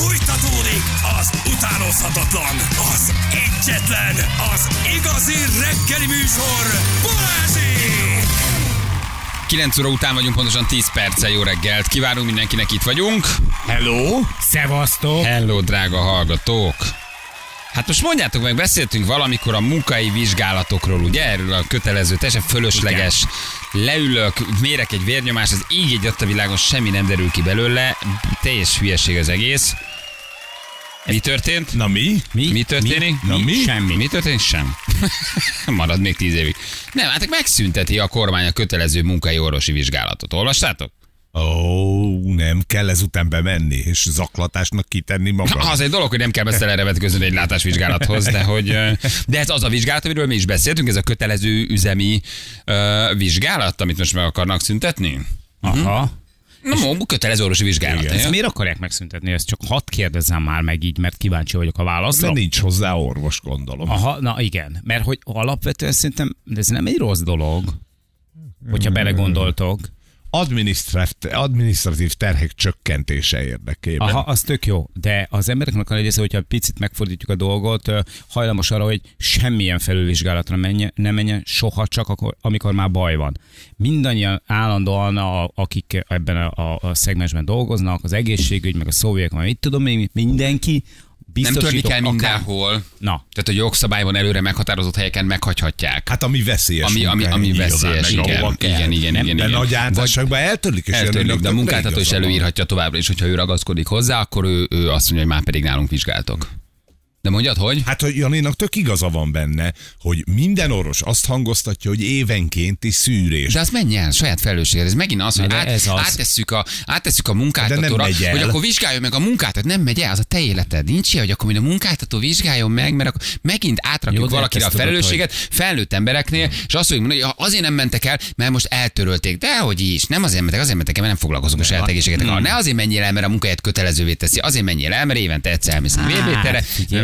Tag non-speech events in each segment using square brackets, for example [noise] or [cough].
Fújtatódik az utánozhatatlan, az egyetlen, az igazi reggeli műsor, Balázsék! 9 óra után vagyunk, pontosan 10 perccel jó reggelt. Kívánunk mindenkinek, itt vagyunk. Hello! Szevasztok! Hello, drága hallgatók! Hát most mondjátok meg, beszéltünk valamikor a munkai vizsgálatokról, ugye? Erről a kötelező, teljesen fölösleges. Leülök, mérek egy vérnyomás, az így egy a világon semmi nem derül ki belőle. Teljes hülyeség az egész. Mi történt? Na mi? Mi, mi történik? Na mi? Semmi. Mi történik? Sem. [laughs] Marad még tíz évig. Nem, hát megszünteti a kormány a kötelező munkai orvosi vizsgálatot. Olvastátok? Ó, nem kell ezután bemenni, és zaklatásnak kitenni magam. Az egy dolog, hogy nem kell messze erre vetkőzni egy látásvizsgálathoz, de hogy de ez az a vizsgálat, amiről mi is beszéltünk, ez a kötelező üzemi uh, vizsgálat, amit most meg akarnak szüntetni? Aha. Na, kötelező orvosi vizsgálat. Igen. Ezt miért akarják megszüntetni? Ezt csak hadd kérdezzem már meg így, mert kíváncsi vagyok a válaszra. De nincs hozzá orvos, gondolom. Aha, na igen. Mert hogy alapvetően szerintem de ez nem egy rossz dolog, hogyha belegondoltok. Adminisztratív, adminisztratív terhek csökkentése érdekében. Aha, az tök jó, de az embereknek a nagy része, hogyha picit megfordítjuk a dolgot, hajlamos arra, hogy semmilyen felülvizsgálatra menjen, nem menjen soha, csak akkor, amikor már baj van. Mindannyian állandóan, a, akik ebben a, a, a szegmensben dolgoznak, az egészségügy, meg a szóviek, meg mit tudom én, mindenki Nem törni biztosítok kell akár- mindenhol. Na, Tehát a jogszabályban előre meghatározott helyeken meghagyhatják. Hát ami veszélyes. ami, ami, ami veszélyes, igen, igen, igen, igen, De igen. nagy Vagy általánosságban eltörlik, és eltörlik, de a munkáltató is előírhatja továbbra is, hogyha ő ragaszkodik hozzá, akkor ő, ő azt mondja, hogy már pedig nálunk vizsgáltok. De mondjad, hogy? Hát, hogy Janinak tök igaza van benne, hogy minden orvos azt hangoztatja, hogy évenkénti szűrés. De az menj el, saját felelősséged. Ez megint az, hogy de át, ez az. Áttesszük, a, áttesszük a munkáltatóra, megy el. hogy akkor vizsgáljon meg a munkáltató. Nem megy el, az a te életed. Nincs ilyen, hogy akkor mind a munkáltató vizsgáljon meg, mert akkor megint átrakjuk Jó, valakire a ezt tudod, felelősséget felnőtt embereknél, és azt fogjuk mondani, hogy ha azért nem mentek el, mert most eltörölték. De hogy is, nem azért mentek, azért mentek el, mert nem foglalkozunk a saját egészségetek. Hmm. Ne azért menjél el, mert a munkáját kötelezővé teszi, azért menjél el, mert évente egyszer elmész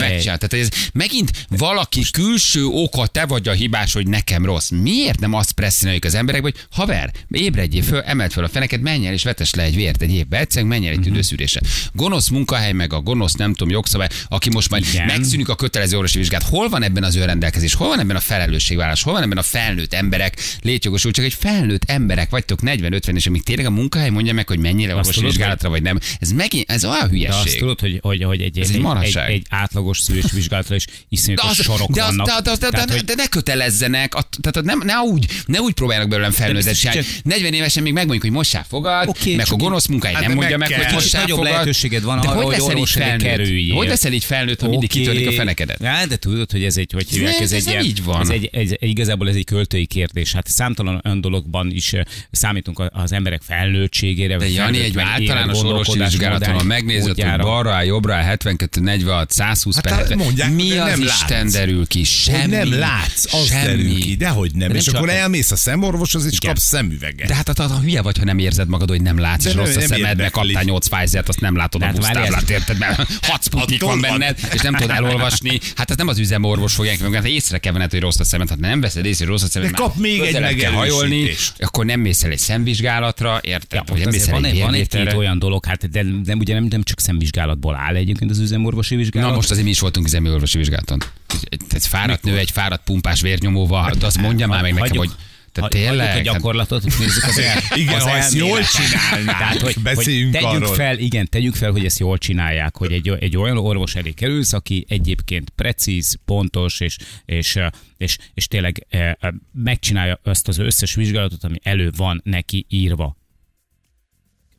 megcsinál. Tehát ez megint valaki külső oka, te vagy a hibás, hogy nekem rossz. Miért nem azt presszionáljuk az emberekbe, hogy haver, ébredjél föl, emeld föl a feneket, menj el és vetes le egy vért egy évbe, egyszerűen menj el Mhm. egy tüdőszűrésre. Gonosz munkahely, meg a gonosz, nem tudom, jogszabály, aki most majd Igen. megszűnik a kötelező orvosi vizsgát. Hol van ebben az önrendelkezés? Hol van ebben a felelősségvállás? Hol van ebben a felnőtt emberek létjogosult? Csak egy felnőtt emberek vagytok 40-50 és amíg tényleg a munkahely mondja meg, hogy mennyire orvosi vizsgálatra vagy nem. Ez megint, ez olyan de azt hülyeség. tudod, hogy, hogy, hogy egy, Ez egy egy, egy, egy átlagos szűrésvizsgálatra is De, iszonyatos az, sorok de, az, vannak. de, de, de, de, Tehát, de, hogy- de ne kötelezzenek, a, tehát nem, ne, úgy, ne úgy próbálnak belőlem biztos, csinálni. 40 évesen még megmondjuk, hogy mossál fogad, Oké, meg a csak gonosz munkáj Hát nem de mondja meg hogy mossál nagyobb fogad. lehetőséged van de arra, hogy leszel így orvos felnőtt? Hogy leszel így felnőtt, ha mindig kitörik a fenekedet? Ja, de tudod, hogy ez egy, hogy hívják, Ez- egy így van. Ez egy, egy, igazából ez egy költői kérdés. Hát számtalan olyan dologban is számítunk az emberek felnőttségére. De Jani, egy általános orvosi vizsgálaton, megnézed, hogy balra áll, jobbra áll, 72, 46, 120 Hát hát 70. mondják, Mi az nem Isten látsz. derül ki? Hogy Semmi. nem látsz, az Semmi. derül ki, dehogy nem. De És nem akkor csak- elmész a szemorvoshoz, és Igen. kapsz szemüveget. De hát a, a, a hülye vagy, ha nem érzed magad, hogy nem látsz, De és nem- rossz a nem szemed, meg érdekli. kaptál 8 Pfizer-t, azt nem látod a hát busztáblát, érted? Mert [laughs] 6 sputnik van benned, és nem tudod elolvasni. Hát ez nem az üzemorvos fogják meg, hát észre kell venned, hogy rossz a szemed, hát nem veszed észre, hogy rossz a szemed. De kap még egy megerősítést. akkor nem mész el egy szemvizsgálatra, érted? Ja, Vagy ott nem mész el van, egy van egy-két olyan dolog, hát de, de ugye nem, nem csak szemvizsgálatból áll egyébként az üzemorvosi vizsgálat. Na most azért mi is voltunk üzemi orvosi vizsgálaton. Egy, egy fáradt nő, egy fáradt pumpás vérnyomóval, de azt mondja már meg nekem, hogy te ha- tényleg? a Hát- gyakorlatot, nézzük az el, [laughs] Igen, az ha ezt jól csinálnák, Tehát, hogy, beszéljünk hogy tegyük arról. fel, igen, tegyük fel, hogy ezt jól csinálják, hogy egy, egy olyan orvos elé kerülsz, aki egyébként precíz, pontos, és, és, és, és tényleg eh, megcsinálja azt az összes vizsgálatot, ami elő van neki írva.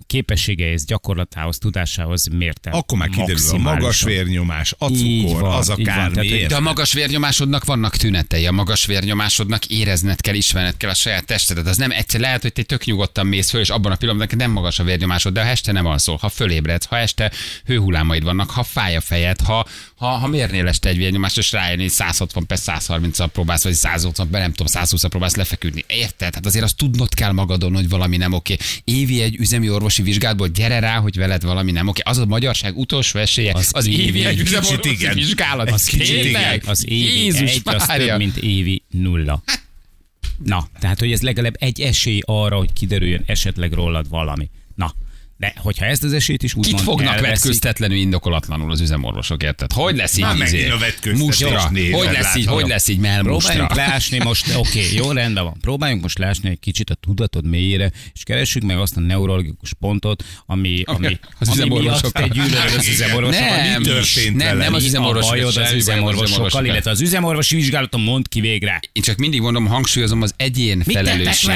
Képességeihez, gyakorlatához, tudásához mértem. Akkor már kiderül a magas vérnyomás, a cukor, van, az így van. Tehát, De a magas vérnyomásodnak vannak tünetei, a magas vérnyomásodnak érezned kell, ismerned kell a saját testedet. Az nem egyszer lehet, hogy te tök nyugodtan mész föl, és abban a pillanatban nem magas a vérnyomásod, de ha este nem alszol, ha fölébredsz, ha este hőhullámaid vannak, ha fáj a fejed, ha, ha, ha mérnél este egy vérnyomást, és rájönni, hogy 160 per 130 próbálsz, vagy 180 per nem tudom, 120 próbálsz lefeküdni. Érted? Hát azért azt tudnod kell magadon, hogy valami nem oké. Évi egy üzemi orvosi vizsgálatból gyere rá, hogy veled valami nem oké. Az a magyarság utolsó esélye, az, az évi, egy kicsit igen. vizsgálat. Az kicsit igen. Az évi Jézus egy, az több, mint évi nulla. Na, tehát, hogy ez legalább egy esély arra, hogy kiderüljön esetleg rólad valami. Na, De hogyha ezt az esélyt is úgy Kit fognak elveszik, vetköztetlenül indokolatlanul az üzemorvosok, érted? Hogy lesz így Már izé? mustra? Hogy lesz így, hogy lesz így melmustra? Próbáljunk leásni most, oké, okay, [laughs] jó, rendben van. Próbáljunk most leásni egy kicsit a tudatod mélyére, és keressük meg azt a neurologikus pontot, ami, [laughs] ami, Az ami miatt te gyűlölöd az [laughs] üzemorvosokat. Nem, Mi történt nem, nem az Mi A üzemorvosok. bajod az az üzemorvosokkal, üzemorvosokkal. illetve az üzemorvosi vizsgálaton mond ki végre. Én csak mindig mondom, hangsúlyozom az egyén felelősség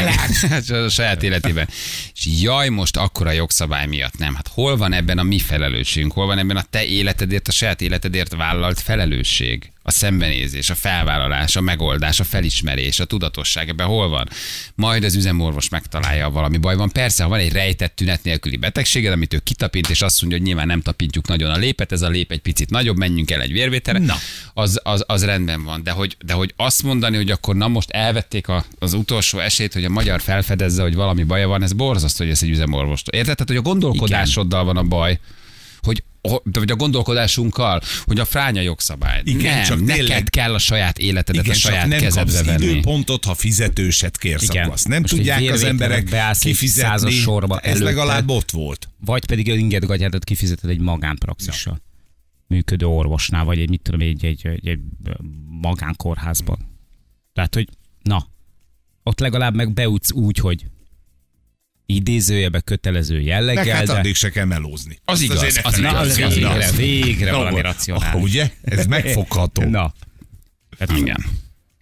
a saját életében. És jaj, most akkora jogszabály miatt nem. Hát hol van ebben a mi felelősségünk? Hol van ebben a te életedért, a saját életedért vállalt felelősség? A szembenézés, a felvállalás, a megoldás, a felismerés, a tudatosság, ebben hol van? Majd az üzemorvos megtalálja, ha valami baj van. Persze, ha van egy rejtett tünet nélküli betegséged, amit ő kitapint, és azt mondja, hogy nyilván nem tapintjuk nagyon a lépet, ez a lép egy picit nagyobb, menjünk el egy vérvételre, Na. az, az, az rendben van. De hogy, de hogy azt mondani, hogy akkor na most elvették a, az utolsó esélyt, hogy a magyar felfedezze, hogy valami baja van, ez borzasztó, hogy ez egy üzemorvostól. Érted? Tehát, hogy a gondolkodásoddal van a baj, hogy vagy a gondolkodásunkkal, hogy a fránya jogszabály. Igen, nem, csak neked tényleg- kell a saját életedet Igen, a saját nem kezedbe venni. időpontot, ha fizetőset kérsz, Igen. akkor azt nem Most tudják az emberek kifizetni. sorba Ez előtte. legalább ott volt. Vagy pedig az ingedgatyádat kifizeted egy magánpraxissal. Működő orvosnál, vagy egy, mit tudom, egy, egy, egy, egy magánkórházban. Tehát, hogy na, ott legalább meg beutsz úgy, hogy idézőjebe kötelező Meg jelleggel, hát de... addig se kell melózni. Az igaz, az Na, igaz, az igaz. végre, végre Na, valami racionális. Ugye? Ez [laughs] megfogható. Na. Hát Igen.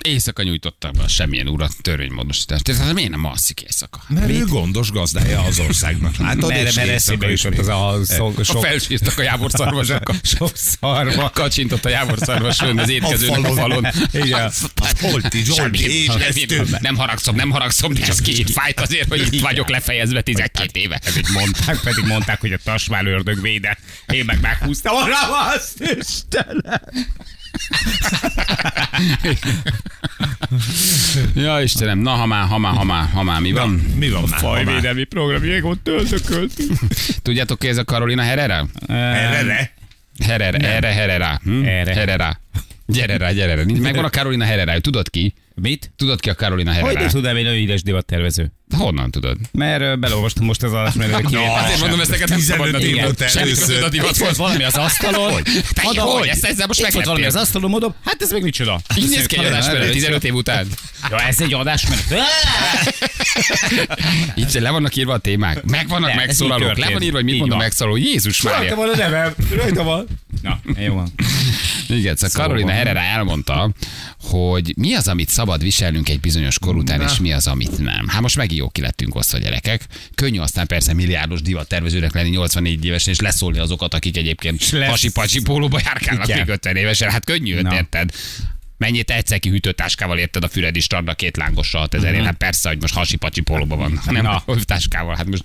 Éjszaka nyújtottak be a semmilyen urat törvénymódosítást. Tehát miért nem alszik éjszaka? Mert ő gondos gazdája az országnak. Látod? Merre, És merre eszébe is az a szó, A sok, felsírtak a jávorszarvasak. [laughs] sok szarva. Kacsintott a jávorszarvas fönn az étkezőnek a falon. Igen. Zsolti, Zsolti, Semmi- ébresztő. Nem haragszom, nem haragszom, de ez kicsit fájt azért, hogy itt vagyok lefejezve 12 éve. Pedig mondták, pedig mondták, hogy a tasmál ördög védett. Én meg meghúztam a ravaszt, Istenem. [laughs] Ja, Istenem, na ha már, ha már, ha már, ha már, mi van? Mi van? Ha már? Fajvédelmi program, ott töltököltünk. [laughs] Tudjátok ki ez a Karolina Herrera? Erre? Herrera, erre, Herrera. Hm? Erre. Herrera. Gyere rá, gyere rá. Megvan a Karolina Herrera, tudod ki? Mit? Tudod ki a Karolina Hogy Herrera? ne tudnám, egy nagyon édes divattervező. Honnan tudod? Mert belolvastam most az adásmérőt. No, azért mondom, ezt neked nem 15 szabadna Semmi először. a Itt volt valami az asztalon. Te Oda, hogy? hogy? Ezt ezzel most Itt volt valami az asztalon, mondom, hát ez meg micsoda? Így néz ki egy adásmenet 15 év után. Ja, ez egy adásmenet. Így le vannak írva a témák. Meg vannak megszólalók. Le van írva, hogy mit Így mond a van. megszólaló. Jézus Mária. Rajta van a nevem. Rajta van. Na, jó van. Igen, szóval Karolina Herrera elmondta, hogy mi az, amit szabad viselnünk egy bizonyos kor után, és mi az, amit nem. Hát most megint jó ki lettünk osztva gyerekek. Könnyű aztán persze milliárdos divattervezőnek lenni 84 évesen, és leszólni azokat, akik egyébként lesz. hasi-pacsi pólóba járkálnak még 50 évesen. Hát könnyű, Na. érted? Mennyit egyszer ki hűtőtáskával érted a Füredi strandra két lángossal 6000 mm. Hát persze, hogy most hasi-pacsi pólóba van. Nem Na. Na. táskával. Hát most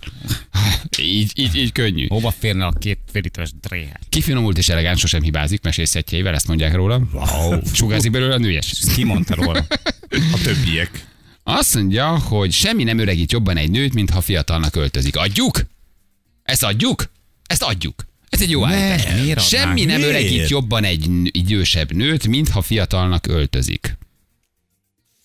[laughs] így, így, így könnyű. Hova férne a két férítés dréhe? Kifinomult és elegáns, sosem hibázik, mesészhetjeivel, ezt mondják róla. Wow. Sugárzik belőle a nőjes. Ki mondta róla? A többiek. Azt mondja, hogy semmi nem öregít jobban egy nőt, mint ha fiatalnak öltözik. Adjuk? Ezt adjuk? Ezt adjuk. Ez egy jó állítás. Semmi nem Miért? öregít jobban egy idősebb nőt, mint ha fiatalnak öltözik.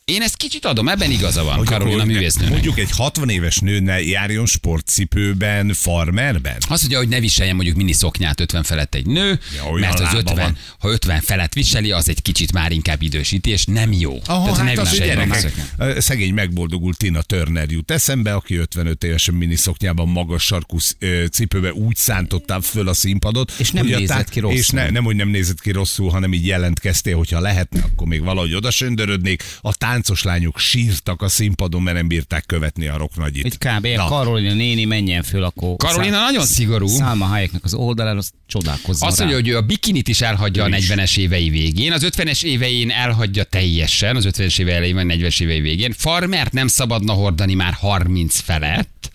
Én ezt kicsit adom, ebben igaza van, Hogy Karolina művésznőnek. Mondjuk egy 60 éves nő ne járjon sportcipőben, farmerben? Azt mondja, hogy ne viseljen mondjuk mini szoknyát 50 felett egy nő, Ja, mert az lába 50, van. ha 50 felett viseli, az egy kicsit már inkább idősítés, nem jó. Aha, Tehát hát ne az, mini gyerekek, szegény megboldogult Tina Turner jut eszembe, aki 55 évesen miniszoknyában magas sarkú cipőbe úgy szántottál föl a színpadot. És nem nézett ki rosszul. És ne, nem, hogy nem nézett ki rosszul, hanem így jelentkeztél, hogyha lehetne, akkor még valahogy oda söndörödnék. A táncos lányok sírtak a színpadon, mert nem bírták követni a roknagyit. Egy kb. Na. Karolina néni menjen föl, akkor... Karolina Szá- nagyon szigorú. Salma Hayeknek az oldalán, az csodálkozzon Azt rá. mondja, hogy ő a bikinit is elhagyja a 40-es évei végén, az 50-es évein elhagyja teljesen, az 50-es éve elején, vagy 40-es évei végén. Farmert nem szabadna hordani már 30 felett.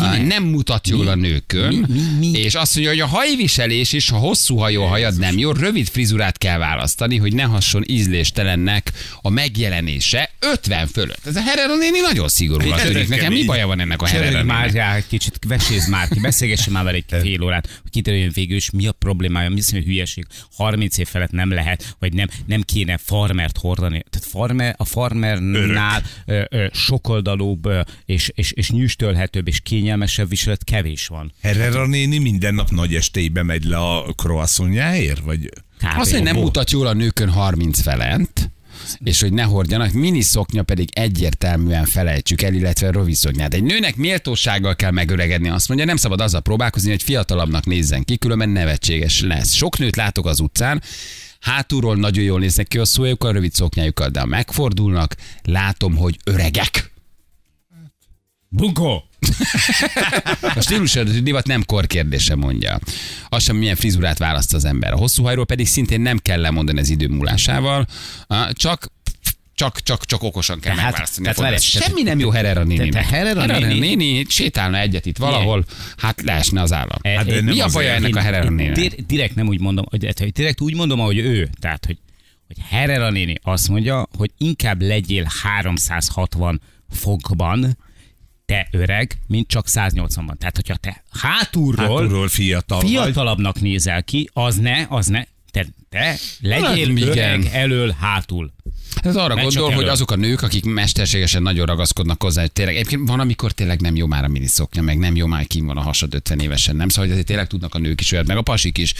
Á, nem mutat jól a nőkön, Mi? Mi? Mi? és azt mondja, hogy a hajviselés is, ha hosszú hajú a hajad nem jó, rövid frizurát kell választani, hogy ne hasson ízléstelennek a megjelenése 50 fölött. Ez a Herrera néni nagyon szigorú. Igen, Nekem mi kemény. baja van ennek a Herrera már kicsit, veséz már ki, beszélgessen már vele egy [laughs] fél órát, hogy kiderüljön végül is, mi a problémája, mi hogy hülyeség. 30 év felett nem lehet, vagy nem, nem kéne farmert hordani. Tehát farmer, a farmernál ö, ö, sokoldalúbb és, és, és nyüstölhetőbb és kényelmesebb viselet kevés van. Herrera néni minden nap nagy estéibe megy le a croissantjáért? Vagy Kb. Azt, hogy nem mutat jól a nőkön 30 felent, és hogy ne hordjanak, mini szoknya pedig egyértelműen felejtsük el, illetve rövid szoknyát. Egy nőnek méltósággal kell megöregedni, azt mondja, nem szabad azzal próbálkozni, hogy fiatalabbnak nézzen ki, különben nevetséges lesz. Sok nőt látok az utcán, hátulról nagyon jól néznek ki a szójukkal, rövid szoknyájukkal, de ha megfordulnak, látom, hogy öregek. Bunkó! A stílus divat nem kor kérdése mondja. Az sem, milyen frizurát választ az ember. A hosszú hajról pedig szintén nem kell lemondani az idő múlásával, csak csak, csak, csak okosan kell Tehát- megválasztani. tehát várj, tehát- Semmi nem jó Herrera néni. te Herrera néni- néni sétálna egyet itt valahol, hát leesne az állam. E- Hát nem Mi a baja ennek a Herrera? Dir- direkt nem úgy mondom, hogy hogy direkt úgy mondom, ahogy ő. Tehát, hogy, hogy Herrera néni azt mondja, hogy inkább legyél 360 fokban, te öreg, mint csak 180-ban. Tehát, hogyha te hátulról, hátulról fiatal vagy? fiatalabbnak nézel ki, az ne, az ne, te, te legyél Hát, öreg igen. elől, hátul. Ez arra Ne gondol, hogy azok a nők, akik mesterségesen nagyon ragaszkodnak hozzá, hogy tényleg, egyébként van, amikor tényleg nem jó már a miniszoknya, meg nem jó már kim van a hasad 50 évesen, nem? Szóval hogy azért tényleg tudnak a nők is olyat, meg a pasik is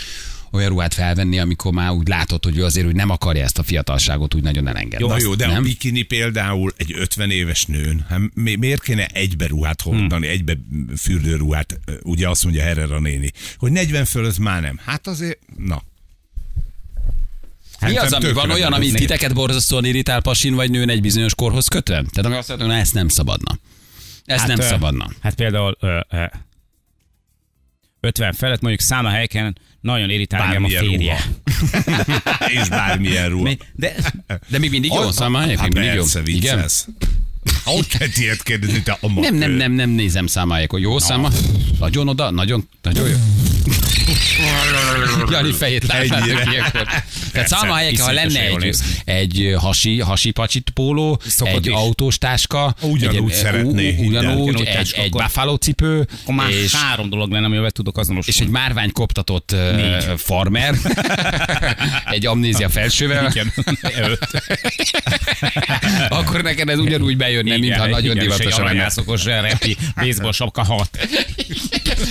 olyan ruhát felvenni, amikor már úgy látod, hogy ő azért úgy nem akarja ezt a fiatalságot úgy nagyon elengedni. Na jó, de nem? a bikini például egy 50 éves nőn, hát mi- miért kéne egybe ruhát hordani, egybe fürdőruhát, ugye azt mondja Herrera néni, hogy 40 fölött már nem. Hát azért, na. Mi az, ami van olyan, ami titeket borzasztóan irritál pasin vagy nőn egy bizonyos korhoz kötve? Tehát ami azt mondja, hogy na, ezt nem szabadna. Ezt nem ö, szabadna. Hát például ö, ö, 50 felett mondjuk száma helyeken nagyon irritál engem a férje. [laughs] És bármilyen ruha. De De még mindig jó, Ah, szóval Hát mindig jó. Igen? Hogy lehet ilyet kérdezni, te a Nem, nem, nem, nem nézem számájuk, hogy jó száma. Nagyon oda, nagyon, nagyon jó. [laughs] Jani fejét Ennyire. ilyenkor. Tehát száma helyeken, ha lenne egy, egy hasi, hasi pacsit póló, Szokott egy is. autós táska, Ugyanúgy szeretné, Ugyanúgy, egy, egy buffalo cipő, akkor már és, három dolog lenne, amivel tudok azonosulni. és egy márvány koptatott uh, Négy. farmer, [laughs] egy amnézia felsővel, Igen, [laughs] akkor neked ez ugyanúgy bejönne, mintha nagyon divatos Egy lenne. aranyászokos repi baseball sapka hat.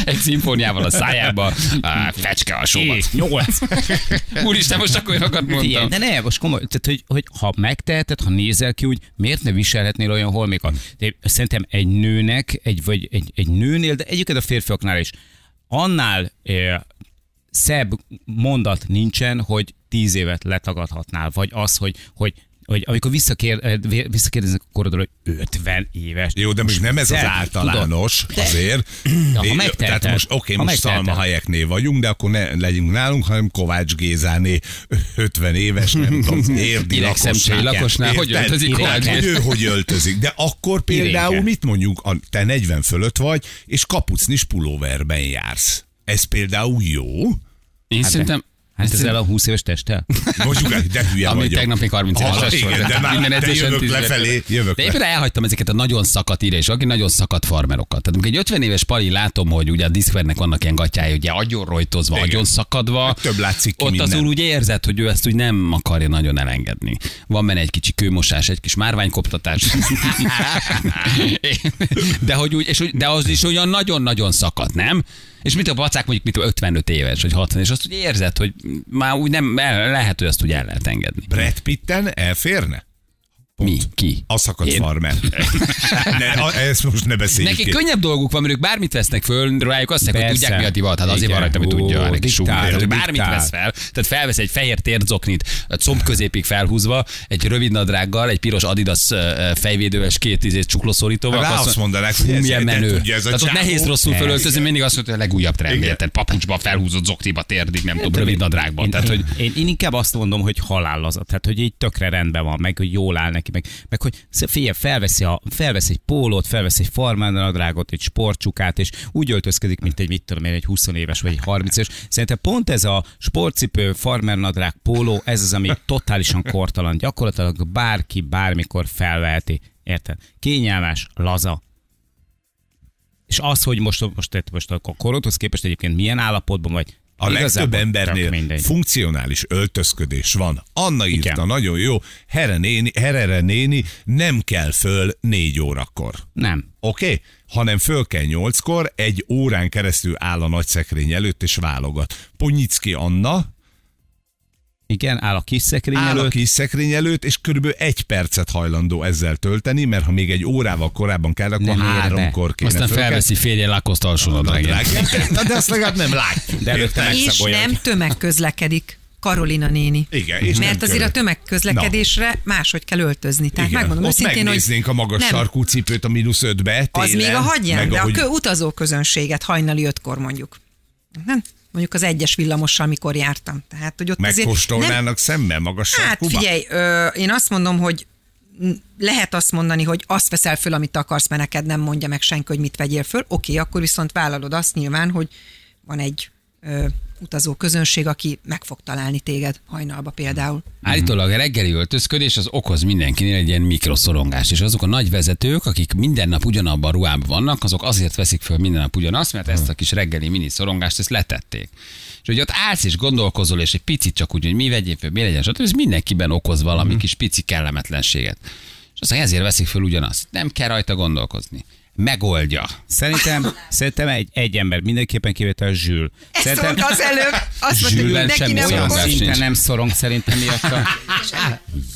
Egy szimfóniával a szájába, á, fecske a sómat. Hét, nyolc. [laughs] Úristen, most akkor olyanokat mondtam. Figyelj, de ne, most komoly, tehát, hogy, hogy ha megteheted, ha nézel ki úgy, miért ne viselhetnél olyan holmékat? De szerintem egy nőnek, egy, vagy egy, egy nőnél, de egyébként a férfiaknál is, annál eh, szebb mondat nincsen, hogy tíz évet letagadhatnál, vagy az, hogy, hogy hogy amikor visszakér, eh, visszakérdeznek a korodról, hogy 50 éves. Jó, de most nem ez az általános tudod? azért. ha Én- megteheted, Tehát most oké, ha most. Szalma Hayeknél vagyunk, de akkor ne legyünk nálunk, hanem Kovács Gézáné 50 éves, nem [laughs] tudom, érdi lakosnál. lakosnál, hogy öltözik Kovács ő hogy öltözik. De akkor például Irénke. mit mondjuk, a- te 40 fölött vagy, és kapucnis pulóverben jársz. Ez például jó. Én szerintem, Hát ezzel a 20 éves testtel? Mondjuk, de hülye ami vagyok. tegnap még 30 Ah, éves igen, volt. de már Minden de jövök 10 lefelé, jövök De le. éppen elhagytam ezeket a nagyon szakadt ide, és aki nagyon szakadt farmerokat. Tehát amikor egy 50 éves pali látom, hogy ugye a Discordnek vannak ilyen gatyái, ugye agyon rojtozva, Igen. agyon szakadva. Hát több látszik ki Ott minden. azul úgy érzed, hogy ő ezt úgy nem akarja nagyon elengedni. Van benne egy kicsi kőmosás, egy kis márványkoptatás. [laughs] [laughs] de, hogy úgy, és, de az is olyan nagyon-nagyon szakadt, nem? És mit a pacák mondjuk mit 55 éves, vagy 60, és azt úgy érzed, hogy már úgy nem, lehet, hogy azt úgy el lehet engedni. Brad Pitten elférne? Mi? Ki? A szakadt Én? farmer. [laughs] ne, a, ezt most ne beszéljük Nekik ki. könnyebb dolguk van, mert ők bármit vesznek föl, rájuk azt mondják, hogy tudják mi a divat, hát azért van rajta, hogy tudja, neki diktál, Tehát, bármit vesz fel, tehát felvesz egy fehér térzoknit, a comb középig felhúzva, egy rövid nadrággal, egy piros Adidas fejvédővel és két izét csuklószorítóval. Rá azt mondanák, hogy ez- menő. tudja, ez Tehát ott nehéz rosszul fölöltözni, mindig azt mondja, hogy a legújabb trend, érted? Papucsba felhúzott zokniba térdig, nem tudom, rövid nadrágban. Én, Tehát, hogy én, inkább azt mondom, hogy halál az, tehát hogy így tökre rendben van, meg hogy jól áll neki, meg, meg hogy figyelj, felveszi, a, felvesz egy pólót, felvesz egy farmánadrágot, egy sportcsukát, és úgy öltözkedik, mint egy mit tudom én, egy 20 éves vagy egy 30 éves. Szerintem pont ez a sportcipő, farmernadrág, póló, ez az, ami totálisan kortalan. Gyakorlatilag bárki bármikor felveheti. Érted? Kényelmes, laza, és az, hogy most, most, most a korodhoz képest egyébként milyen állapotban vagy, A legtöbb Igazából tök embernél funkcionális öltözködés van. Anna írta, Igen. nagyon jó, Here néni, Herere néni nem kell föl négy órakor. Nem. Oké? Okay? Hanem föl kell nyolckor, egy órán keresztül áll a nagy szekrény előtt és válogat. Ponyicki Anna Igen, áll a kis szekrény áll a előtt. kis szekrény előtt, és körülbelül egy percet hajlandó ezzel tölteni, mert ha még egy órával korábban kell, akkor Ne, háromkor kéne Aztán fölkelni. felveszi férje lakoszt alsó Nadrágját. [laughs] Na, de azt legalább nem látjuk. De előtte? És nem tömegközlekedik. Karolina néni. Igen, és nem Mert azért a követ. tömegközlekedésre máshogy kell öltözni. Tehát Igen. megmondom Ott őszintén, hogy a magas nem, sarkú cipőt a mínusz ötbe Az télen, még a hagyján, de ahogy- a kö, utazó közönséget hajnali ötkor mondjuk. Nem? Mondjuk az egyes villamossal, mikor jártam. Tehát, hogy ott azért nem, megkóstolnának szemben magas Hát sarkúba? figyelj, ö, én azt mondom, hogy lehet azt mondani, hogy azt veszel föl, amit akarsz, mert neked nem mondja meg senki, hogy mit vegyél föl. Oké, akkor viszont vállalod azt nyilván, hogy van egy ö, utazó közönség, aki meg fog találni téged hajnalba például. Állítólag a reggeli öltözködés az okoz mindenkinél egy ilyen mikroszorongást, és azok a nagy vezetők, akik minden nap ugyanabban a ruhában vannak, azok azért veszik föl minden nap ugyanazt, mert ezt a kis reggeli mini szorongást ezt letették. És hogy ott állsz és gondolkozol, és egy picit csak úgy, hogy mi vegyél föl, mi legyen, stb. Ez mindenkiben okoz valami kis pici kellemetlenséget. És aztán ezért veszik föl ugyanazt. Nem kell rajta gondolkozni. Megoldja. Szerintem, [laughs] szerintem egy, egy ember mindenképpen kivétel Zsül. Ezt Szerintem az előbb, azt mondta, hogy neki semmi nem szorongás akar. nincs. szinte nem szorong szerintem miatta.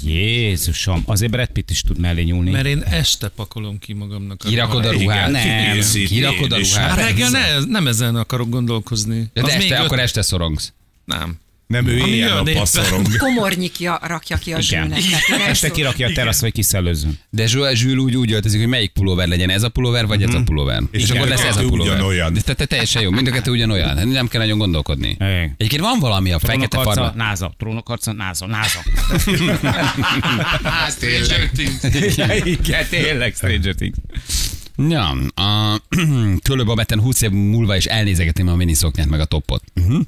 Jézusom, azért Brad Pitt is tud mellé nyúlni. Mert én este pakolom ki magamnak. Kirakod a ruhát. Nem. Kirakod a ruhát. Hát hát reggel ne, nem ezen akarok gondolkozni. De Az még este, öt- akkor este szorongsz. Nem. Nem, ő a éppen. passzorong. [laughs] Komornyikja rakja ki a én Este kirakja a terasz, vagy kiszellőzzön. De Zsül, Zsül úgy, úgy öltözik, hogy melyik pulóver legyen, ez a pulóver, vagy ez a pulóver. És, És akkor a lesz ez a pulóver. ugyanolyan. De te, te, teljesen jó, mind a kettő ugyanolyan. Nem kell nagyon gondolkodni. Igen. Egyébként van valami a fekete farma. náza, trónokarca, náza, náza. Hát, [laughs] Igen, tényleg Stranger Things. Ja, a [clears throat] Tölőbabeten 20 év múlva is elnézegetném a miniszoknyát meg a toppot. Uh-huh.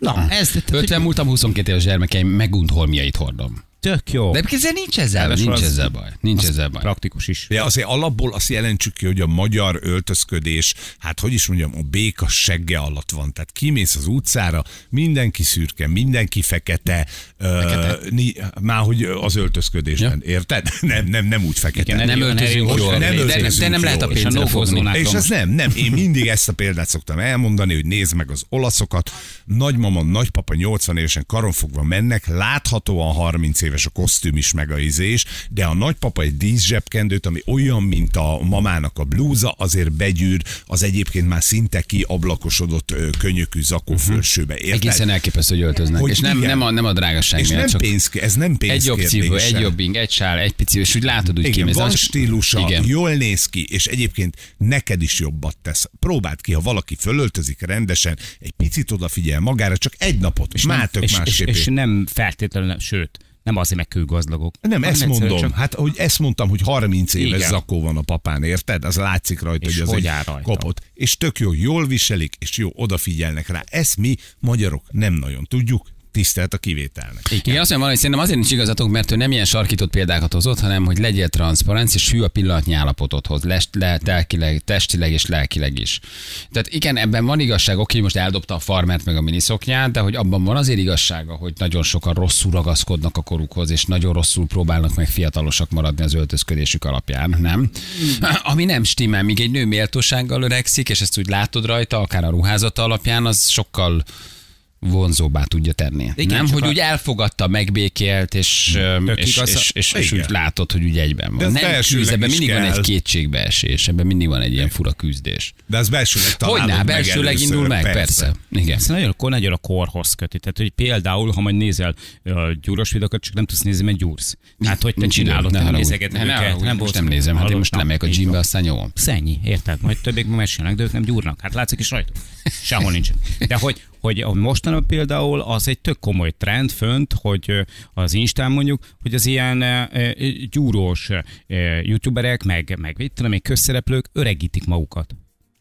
Na, ez 50 múltam, 22 éves gyermekeim megunt holmiait hordom. Tök jó. De ezzel nincs ezzel, Ráadásul nincs az- ezzel baj. Nincs ezzel baj. Praktikus is. De azért alapból azt jelentsük ki, hogy a magyar öltözködés, hát hogy is mondjam, a béka segge alatt van. Tehát kimész az utcára, mindenki szürke, mindenki fekete, fekete. Ö, ni, már hogy az öltözködésben, ja. érted? [laughs] Nem, nem, nem úgy fekete. Igen, Nem öltözünk jól, nem de, öltözünk de nem lehet a pénzre fogni. És ez nem, nem, én mindig ezt a példát szoktam elmondani, hogy nézd meg az olaszokat, nagymama, nagypapa 80 évesen karonfogva mennek, láthatóan 30 éves a kosztüm is, meg a izés, de a nagypapa egy díszsebkendőt, ami olyan, mint a mamának a blúza, azért begyűr az egyébként már szinte kiablakosodott könyökű zakó fölsőbe. Érted? Egészen elképesztő, hogy öltöznek. Hogy és nem, igen. nem, a, nem a drágaság és miatt, nem csak pénz, ez nem pénz egy jobb cipő, egy jobbing, egy sál, egy pici, és úgy látod, úgy igen, van stílusa, Igen. jól néz ki, és egyébként neked is jobbat tesz. Próbáld ki, ha valaki fölöltözik rendesen, egy picit odafigyel magára, csak egy napot, és már tök és, és, másképp. és nem feltétlenül, sőt, nem azért meg kőgazdagok. nem, ezt mondom. Csak Hát, hogy ezt mondtam, hogy 30 éves Igen. zakó van a papán, érted? Az látszik rajta, És hogy az hogy egy rajta. És tök jó, jól viselik, és jó, odafigyelnek rá. Ezt mi, magyarok, nem nagyon tudjuk, tisztelt a kivételnek. Igen, azt mondom, hogy szerintem azért nincs igazatok, mert ő nem ilyen sarkított példákat hozott, hanem hogy legyél transzparens, és hű a pillanatnyi állapotodhoz, le, le, telkileg, testileg és lelkileg is. Tehát igen, ebben van igazság, oké, most eldobta a farmert meg a miniszoknyát, de hogy abban van azért igazsága, hogy nagyon sokan rosszul ragaszkodnak a korukhoz, és nagyon rosszul próbálnak meg fiatalosak maradni az öltözködésük alapján, nem? [laughs] Ami nem stimmel, míg egy nő méltósággal öregszik, és ezt úgy látod rajta, akár a ruházata alapján, az sokkal vonzóbbá tudja tenni. Igen, nem, hogy a- úgy elfogadta, megbékélt, és, Tök és, igaz. és, és, és úgy látod, hogy úgy egyben van. Nem küzd, ebben mindig van kell. egy kétségbeesés, ebben mindig van egy ilyen fura küzdés. De az belsőleg találod Hogyne, meg belsőleg először, indul meg, persze. Igen. Ez nagyon, akkor nagyon a korhoz köti. Tehát, hogy például, ha majd nézel gyúros videókat, csak nem tudsz nézni, mert gyúrsz. Hát, hogy te csinálod, ne nem haragudj. nézegeted Ne, ne őket. haragudj, most volt- nem nézem, hát én most nem megyek a gymbe, van. aztán jó. Szennyi, érted? Majd többek mesélnek, de ők nem gyúrnak. Hát látszik is rajta. Sehol nincs. De hogy, hogy mostanában például az egy tök komoly trend fönt, hogy az Instán mondjuk, hogy az ilyen gyúrós youtuberek, meg, meg mit tudom én, közszereplők öregítik magukat.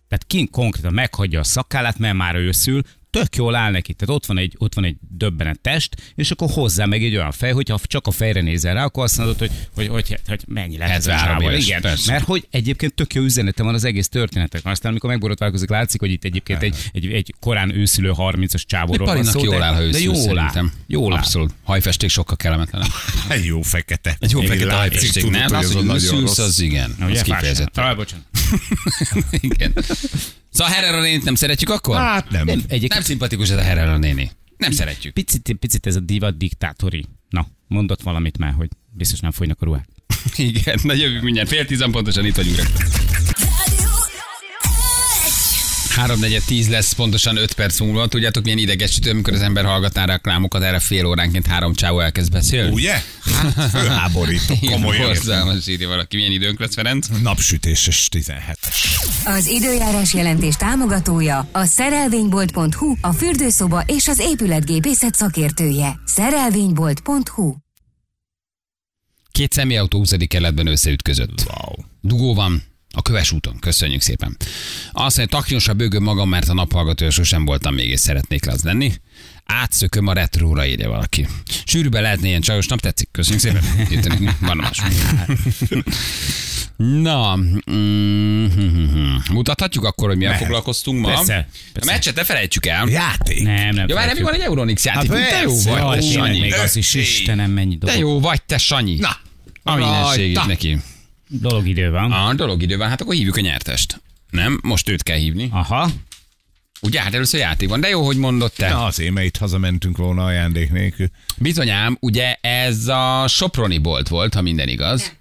Tehát kint konkrétan meghagyja a szakállát, mert már őszül, tök jól áll neki. Tehát ott van egy, ott van egy döbbenet test, és akkor hozzá meg egy olyan fej, hogyha csak a fejre nézel rá, akkor azt mondod, hogy, hogy, hogy, hogy mennyi lehet ez a 73 csávó. éves, Igen, persze. mert hogy egyébként tök jó üzenete van az egész történetek. Aztán, amikor megborotválkozik, látszik, hogy itt egyébként egy, egy, egy korán őszülő 30-as csávóról van szó, jól de- áll, ha de jól áll. szerintem. Jól áll. Abszolút. Hajfesték sokkal kellemetlenebb. [laughs] Egy jó fekete. Egy jó fekete hajfesték, nem? Az, hogy az igen. Az kifejezetten. Ah, bocsánat. [laughs] Igen. [laughs] Szóval Herrera nénit nem szeretjük akkor? Hát nem. Nem, Nem egyébként szimpatikus ez a Herrera néni. Nem szeretjük. picit, picit ez a diva diktátori. Na, mondott valamit már, hogy biztos nem folynak a ruhák. [laughs] Igen, na jövünk mindjárt. Fél tízan pontosan itt vagyunk. rögtön. 3 10 lesz pontosan 5 perc múlva. Tudjátok, milyen idegesítő, amikor az ember hallgatná reklámokat, erre fél óránként három csávó elkezd beszélni? Ugye? Hát, fölháborító. [laughs] Igen, Komolyan. borzalmas írja valaki. Milyen időnk lesz, Ferenc? Napsütéses 17. Az időjárás jelentés támogatója a szerelvénybolt.hu, a fürdőszoba és az épületgépészet szakértője. Szerelvénybolt.hu Két személyautó 20. kerületben összeütközött. Wow. Dugó van, a köves úton. Köszönjük szépen. Azt mondja, taknyosra bőgöm magam, mert a naphallgatója sosem voltam még, és szeretnék az lenni. Átszököm a retróra, írja valaki. Sűrűben lehetne ilyen csajos nap, tetszik? Köszönjük szépen. [laughs] Írtani, van más. [laughs] Na, mm, mutathatjuk akkor, hogy milyen Mehet. foglalkoztunk ma. Persze, A persze. meccset ne felejtsük el. Játék. Nem, nem. Jó, már nem van egy Euronix játék. Hát te jó vagy, Jaj, te Sanyi. még az is, Istenem, mennyi Te dolog. jó vagy, te Sanyi. Na, A mindenségét neki. Dolog idő van. A dolog időben, hát akkor hívjuk a nyertest. Nem? Most őt kell hívni. Aha. Ugye, hát először játék van, de jó, hogy mondott te. Na azért, mert itt hazamentünk volna ajándék nélkül. Bizonyám, ugye ez a Soproni bolt volt, ha minden igaz.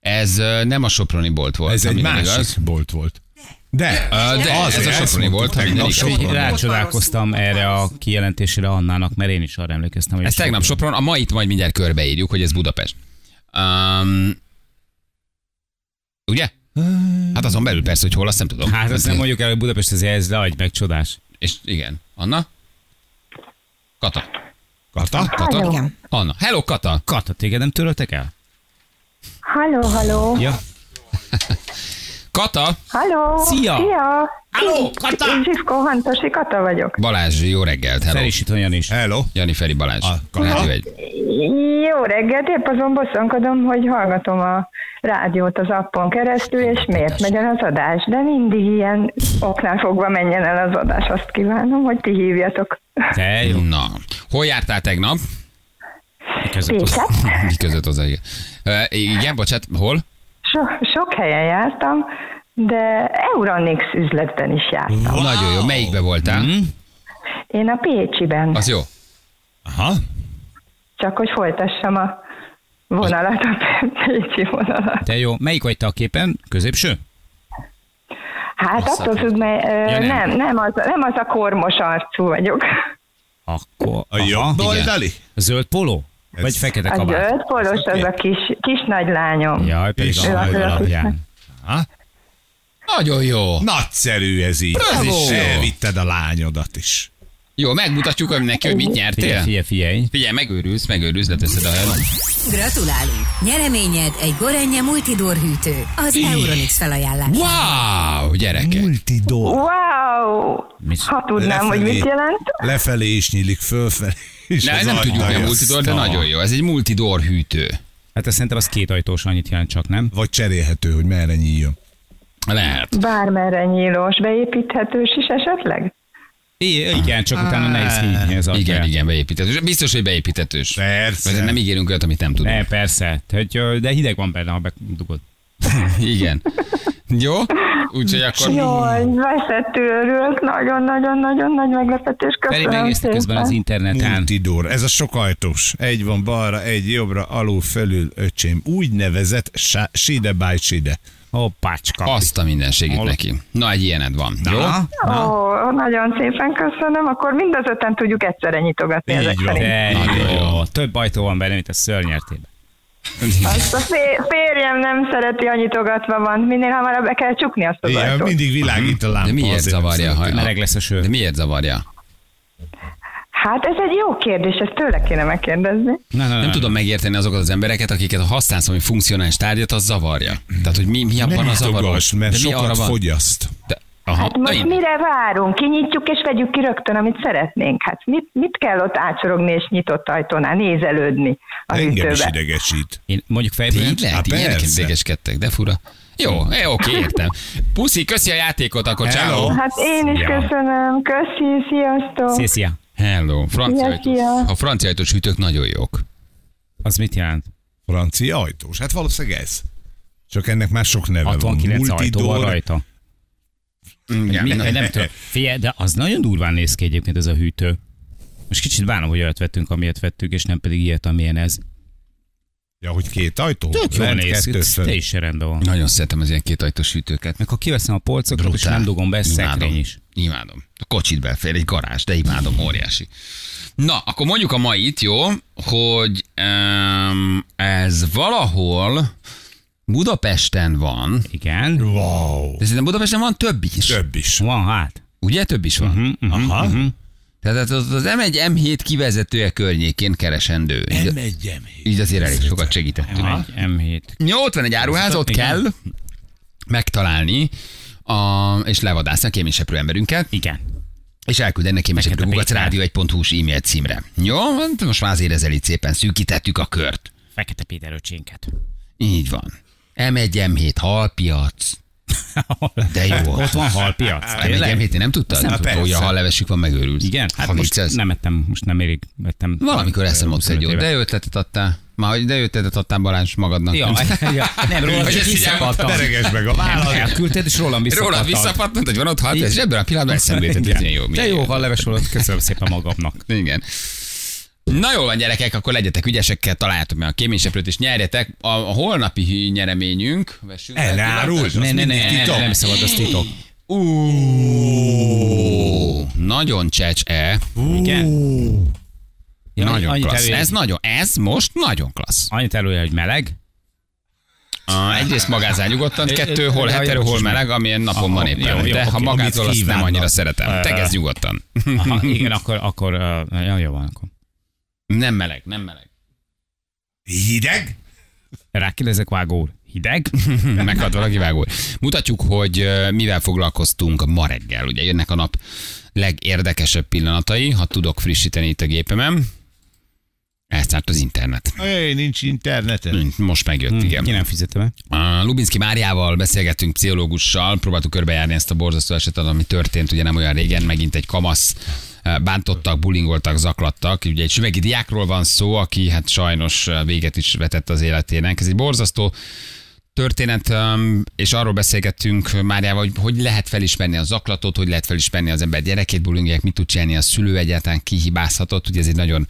Ez nem a Soproni bolt volt, Ez egy másik igaz. bolt volt. De, Ö, de ez a Soproni volt, tegnap. Sopron. Rácsodálkoztam erre a kijelentésére Annának, mert én is arra emlékeztem, hogy Ez tegnap Sopron, a mait majd mindjárt körbeírjuk, hogy ez Budapest. Um, ugye? Hát azon belül persze, hogy hol, azt nem tudom. Hát azt nem mondjuk el, hogy Budapest azért ez leadj meg csodás. És igen. Anna? Kata. Kata? Kata? Igen. Anna. Hello, Kata. Kata, téged nem töröltek el? Halló, halló. Ja. [laughs] Kata. Halló. Szia. Szia. Halló, Kata! Én Zsivko Hantosi Kata vagyok. Balázs, jó reggelt. Hello. Felisít olyan is. Hello. Jani Feri Balázs. A Kata? Egy. Jó reggelt, épp azon bosszankodom, hogy hallgatom a rádiót az appon keresztül, és miért megy el az adás. De mindig ilyen oknál fogva menjen el az adás. Azt kívánom, hogy ti hívjatok. Te jó. Na, hol jártál tegnap? [laughs] Mi között az-. Mi között? Igen. Uh, igen, bocsánat, hol? So, sok helyen jártam, de Euronix üzletben is jártam. Wow. Nagyon jó. Melyikbe voltál? Mhm. Én a Pécsiben, Az jó. Aha. csak hogy folytassam a vonalat, a Pécsi vonalat. Te jó. Melyik vagy te a képen? Középső? Hát Hosszabb attól függ, mert Ja, nem. nem, nem, az, nem az a kormos arcú vagyok. Akkor... A jobb oldali? A zöld poló? Ez- Vagy fekete A kabát? zöld polos az a kis, kis nagy lányom. Jaj, pedig a a alapján. Ha? Nagyon jó. Nagyszerű ez így. Bravo! És elvitted a lányodat is. Jó, megmutatjuk hogy neki, hogy mit Figyelj, nyertél. figyelj, figyelj. Figyelj, megőrülsz, megőrülsz, leteszed a helyet. Gratulálunk! Nyereményed egy Gorenje Multidor hűtő. Az Euronix felajánlás. Wow, gyerekek. Multidor. Wow! Mit? Ha tudnám, hogy mit jelent. Lefelé is nyílik, fölfelé is. Ne, nem tudjuk, mi a multidor, de Na. nagyon jó. Ez egy multidor hűtő. Hát azt szerintem az két ajtós annyit jelent csak, nem? Vagy cserélhető, hogy merre nyíljon. Lehet. Bármerre nyílós, beépíthetős is esetleg? I- igen, csak utána nehéz az ajtaját. Igen, igen, beépítetős. Biztos, hogy beépítetős. Persze. Mert nem ígérünk olyat, amit nem tudunk. Ne, persze. Tehát, de hideg van benne, ha bedugod. [laughs] Igen. Jó? Úgyhogy akkor... Jaj, veszettül örülök, nagyon-nagyon-nagyon nagy meglepetés, Feri köszönöm megnézte közben az interneten. Multidor. Ez a sokajtós. Egy van balra, egy jobbra, alul, felül, öcsém. Úgy nevezett side by side. Hoppácska. Azt a mindenségét Hol- neki. Na, egy ilyened van. Jó? Na, Ó, nagyon szépen köszönöm, akkor mind az öten tudjuk egyszerre nyitogatni Így ezek van. szerint. Nagyon jó. Több ajtó van benne, mint a szörnyertében. Azt a fé- férjem nem szereti, a nyitogatva van. Minél hamarabb be kell csukni azt az Igen, ajtót. mindig világít a lámpa. De miért zavarja? Ha, Meleg lesz a sör. de miért zavarja? Hát ez egy jó kérdés, ezt tőle kéne megkérdezni. Na, na, na. Nem tudom megérteni azokat az embereket, akiket ha használsz valami funkcionális tárgyat, az zavarja. Tehát, hogy mi, mi abban a zavaró? mert De mi arra sokat van? fogyaszt. De, aha, Hát most Na, mire várunk? Kinyitjuk és vegyük ki rögtön, amit szeretnénk. Hát mit, mit kell ott átsorogni és nyitott ajtónál nézelődni a Engem is hűtőbe? idegesít. Én mondjuk Tényleg? Hát Ilyenek idegeskedtek, de fura. Jó, é, oké, értem. Puszi, köszi a játékot, akkor ciao. Hát én is Ja. köszönöm. Köszi, sziasztok. Szia, szia. Hello. Francia Szia, ajtós. szia. A francia ajtós hűtők nagyon jók. Az mit jelent? Francia ajtós. Hát valószínűleg ez. Csak ennek már sok neve 69 van. ajtó van rajta. Igen, Mi, nem tudom. Figyelj, de az nagyon durván néz ki egyébként ez a hűtő. Most kicsit bánom, hogy olyat vettünk, amilyet vettünk, és nem pedig ilyet, amilyen ez. Ja, hogy két ajtó? Tök jól néz ki, fönt. teljesen rendben van. Nagyon szeretem az ilyen két ajtós hűtőket. Meg ha kiveszem a polcokat, és nem dugom be, Imádom. szekrény is. Imádom. A kocsit belfér, egy garázs, de imádom, óriási. Na, akkor mondjuk a mait, jó, hogy um, ez valahol Budapesten van, Igen. Wow. de szerintem Budapesten van több is. Több is. Van hát. Ugye több is van? Uh-huh. Aha. Tehát az, az M1 M7 kivezetője környékén keresendő. Így, Nem egyem. így azért elég sokat segítettünk. Egy M7. Jó, ott van egy áruház, ott Igen. kell megtalálni a, és levadászni a kéményseprő emberünket, Igen. és elküldeni kéményseprő kukac Péter. rádió1.hu-s e-mail címre. Jó, hát most már azért ezzel itt szépen szűkítettük a kört. Fekete Péter öcsénket. Így van. M1, M7, halpiac. [laughs] De jó. Ott van halpiac. M1, Tényleg? M7, én nem tudtad? Nem persze. hogy a hallevesük van, megőrülsz. Igen, hát ha most viccelsz. nem ettem, most nem érik, vettem. Valamikor eszem ott 25 egy éve. de jó ötletet adtál. Már hogy de jó ötletet adtál Balázs magadnak. Ja, [laughs] [laughs] ja, nem, róla csak ezt visszakadtam. Teregesd meg a vállad. Elküldted, és rólam visszakadtam. Rólad visszapattant, hogy van ott halt, és ebben a pillanatban eszembe jutott, hogy jó. De jó, ha leves volt, köszönöm szépen magamnak. Igen. Na jól van, gyerekek, akkor legyetek ügyesekkel, találjátok meg a kéményseprőt, és nyerjetek. A, a holnapi nyereményünk. Vessünk El ne Ne, ne, ne, mindig ne, titok. nem szabad, az titok. Nagyon csecs-e. Igen? Ja, Nagyon annyit klassz. előjel- Ez nagyon, ez most nagyon klassz. Annyit előjel, hogy meleg. Uh, egyrészt magázál nyugodtan, kettő, hol hetero, hol meleg, amilyen napon van éppen. jó, jó, De ha amit azt nem annyira szeretem. Tegezz nyugodtan. Aha, igen, akkor, akkor ja, jó van, akkor. Nem meleg, nem meleg. Hideg? Rákérdezek, vágó úr. Hideg? [laughs] Meghalt valaki vágó. Mutatjuk, hogy mivel foglalkoztunk ma reggel. Ugye jönnek a nap legérdekesebb pillanatai, ha tudok frissíteni itt a gépemen. Elszárt az internet. Éj, nincs interneten. Most megjött, Ki igen. nem fizetem el? Lubinski Máriával beszélgettünk pszichológussal, próbáltuk körbejárni ezt a borzasztó esetet, ami történt ugye nem olyan régen, megint egy kamasz bántottak, bullyingoltak, zaklattak. Ugye egy süvegi diákról van szó, aki hát sajnos eh, véget is vetett az életének. Ez egy borzasztó történet, és arról beszélgettünk Máriával, hogy hogy lehet felismerni a zaklatot, hogy lehet felismerni az ember gyerekét, bullyingják, mit tud csinálni a szülő egyáltalán, kihibázhatott. Ugye ez egy nagyon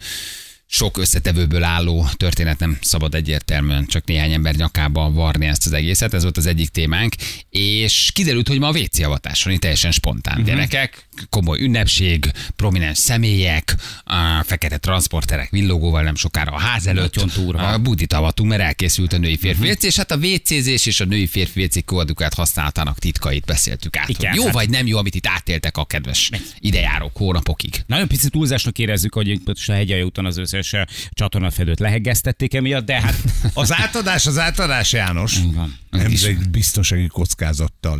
sok összetevőből álló történet, nem szabad egyértelműen csak néhány ember nyakába varni ezt az egészet, ez volt az egyik témánk, és kiderült, hogy ma a WC teljesen spontán. Uh-huh. Gyerekek, komoly ünnepség, prominens személyek, a fekete transporterek villogóval nem sokára a ház előtt. A budit avatunk, mert elkészült a női férfi uh-huh. és hát a WC-zés és a női férfi WC kódukát használatának titkait beszéltük át. Igen, jó hát- vagy nem jó, amit itt átéltek a kedves idejárók hónapokig. Nagyon picit túlzásnak érezzük, hogy a hegyalja úton az összes eh, csatornafedőt leheggeztették emiatt, de hát [laughs] Az átadás, az átadás, János. van. Nem egy biztonsági kockázattal.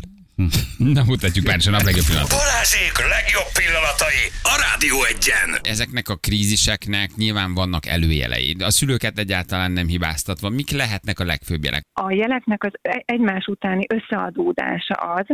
Na, mutatjuk már is a nap legjobb pillanat. Balázsék legjobb pillanatai a Rádió egyen. Ezeknek a kríziseknek nyilván vannak előjelei. A szülőket egyáltalán nem hibáztatva. Mik lehetnek a legfőbb jelek? a jeleknek az e- egymás utáni összeadódása az,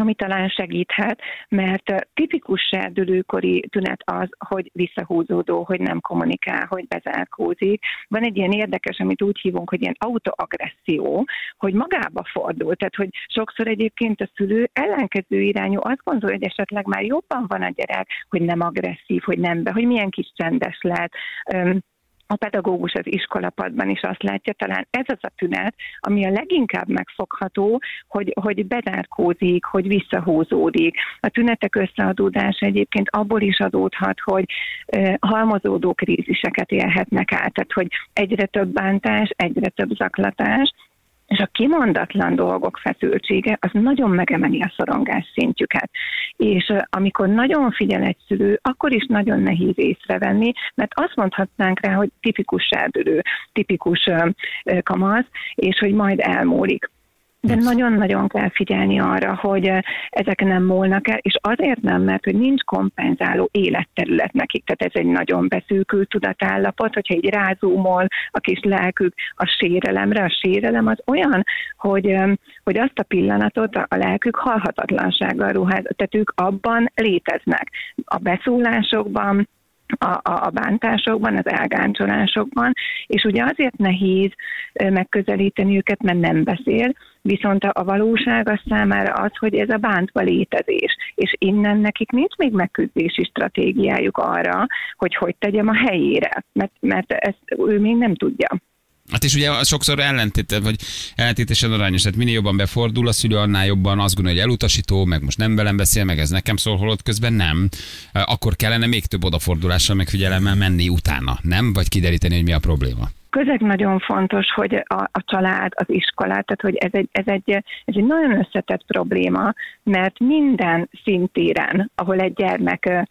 ami talán segíthet, mert tipikus serdülőkori tünet az, hogy visszahúzódó, hogy nem kommunikál, hogy bezárkózik. Van egy ilyen érdekes, amit úgy hívunk, hogy ilyen autoagresszió, hogy magába fordul. Tehát, hogy sokszor egyébként a szülő ellenkező irányú azt gondolja, hogy esetleg már jobban van a gyerek, hogy nem agresszív, hogy nem be, hogy milyen kis csendes lehet. A pedagógus az iskolapadban is azt látja, talán ez az a tünet, ami a leginkább megfogható, hogy, hogy bezárkózik, hogy visszahúzódik. A tünetek összeadódása egyébként abból is adódhat, hogy eh, halmozódó kríziseket élhetnek át, tehát hogy egyre több bántás, egyre több zaklatás, és a kimondatlan dolgok feszültsége az nagyon megemeli a szorongás szintjüket. És amikor nagyon figyel egy szülő, akkor is nagyon nehéz észrevenni, mert azt mondhatnánk rá, hogy tipikus serdülő, tipikus kamasz, és hogy majd elmúlik. De nagyon-nagyon kell figyelni arra, hogy eh, ezek nem múlnak el, és azért nem, mert hogy nincs kompenzáló életterület nekik, tehát ez egy nagyon beszűkült tudatállapot, hogyha így rázúmol a kis lelkük a sérelemre, a sérelem az olyan, hogy, eh, hogy azt a pillanatot a lelkük halhatatlansággal ruház, tehát ők abban léteznek. A beszólásokban, a, a, bántásokban, az elgáncsolásokban, és ugye azért nehéz megközelíteni őket, mert nem beszél, viszont a valóság az számára az, hogy ez a bántva létezés, és innen nekik nincs még megküzdési stratégiájuk arra, hogy hogy tegyem a helyére, mert, mert ezt ő még nem tudja. Hát és ugye sokszor ellentét, vagy ellentétesen arányos, tehát minél jobban befordul a szülő, annál jobban azt gondolja, hogy elutasító, meg most nem velem beszél, meg ez nekem szól, holott közben nem. Akkor kellene még több odafordulással, meg figyelemmel menni utána, nem? Vagy kideríteni, hogy mi a probléma. közeg nagyon fontos, hogy a, a család, az iskolát, tehát hogy ez egy, ez, egy, ez egy nagyon összetett probléma, mert minden szintéren, ahol egy gyermek